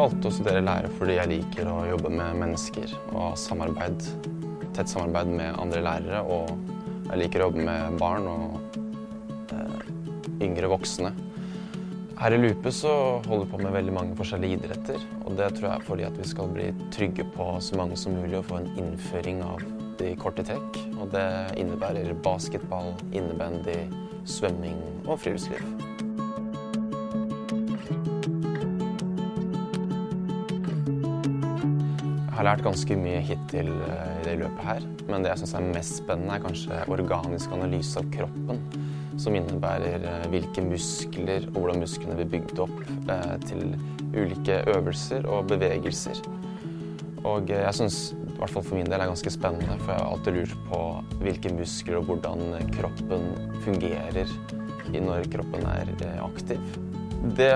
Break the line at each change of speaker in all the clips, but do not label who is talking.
valgte å studere lære fordi jeg liker å jobbe med mennesker og ha samarbeid, tett samarbeid med andre lærere. Og jeg liker å jobbe med barn og eh, yngre voksne. Her i Lupe så holder vi på med veldig mange forskjellige idretter. Og det tror jeg er fordi at vi skal bli trygge på så mange som mulig og få en innføring av de korte trekk. Og det innebærer basketball, innebandy, svømming og friluftsliv. Har lært ganske mye hittil eh, i det løpet her, men det jeg syns er mest spennende, er kanskje organisk analyse av kroppen. Som innebærer eh, hvilke muskler og hvordan musklene blir bygd opp eh, til ulike øvelser og bevegelser. Og jeg syns i hvert fall for min del er ganske spennende, for jeg har alltid lurt på hvilke muskler og hvordan kroppen fungerer når kroppen er aktiv. Det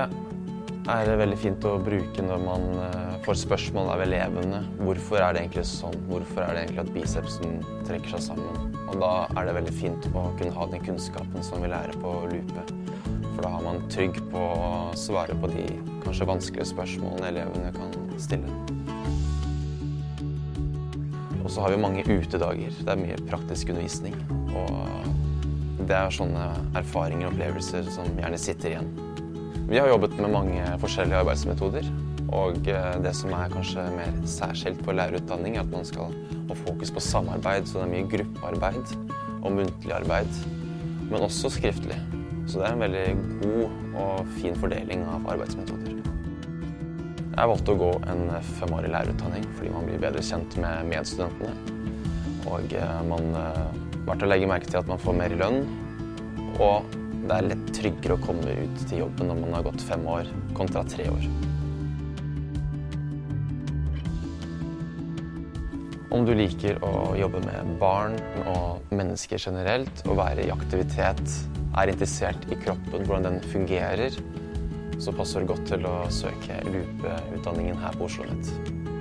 er veldig fint å bruke når man eh, får spørsmål av elevene. Hvorfor er det egentlig sånn? Hvorfor er det egentlig at bicepsen trekker seg sammen? Og da er det veldig fint å kunne ha den kunnskapen som vi lærer på Lupe. For da har man trygg på å svare på de kanskje vanskelige spørsmålene elevene kan stille. Og så har vi mange utedager. Det er mye praktisk undervisning. Og det er sånne erfaringer og opplevelser som gjerne sitter igjen. Vi har jobbet med mange forskjellige arbeidsmetoder. Og eh, det som er kanskje mer særskilt på lærerutdanning, er at man skal ha fokus på samarbeid. Så det er mye gruppearbeid og muntlig arbeid, men også skriftlig. Så det er en veldig god og fin fordeling av arbeidsmetoder. Jeg valgte å gå en femårig lærerutdanning fordi man blir bedre kjent med medstudentene. Og man man uh, å legge merke til at man får mer lønn. Og det er lett tryggere å komme ut til jobben når man har gått fem år kontra tre år. Om du liker å jobbe med barn og mennesker generelt, og være i aktivitet, er interessert i kroppen, hvordan den fungerer, så passer det godt til å søke lupeutdanningen her på Oslo OsloMet.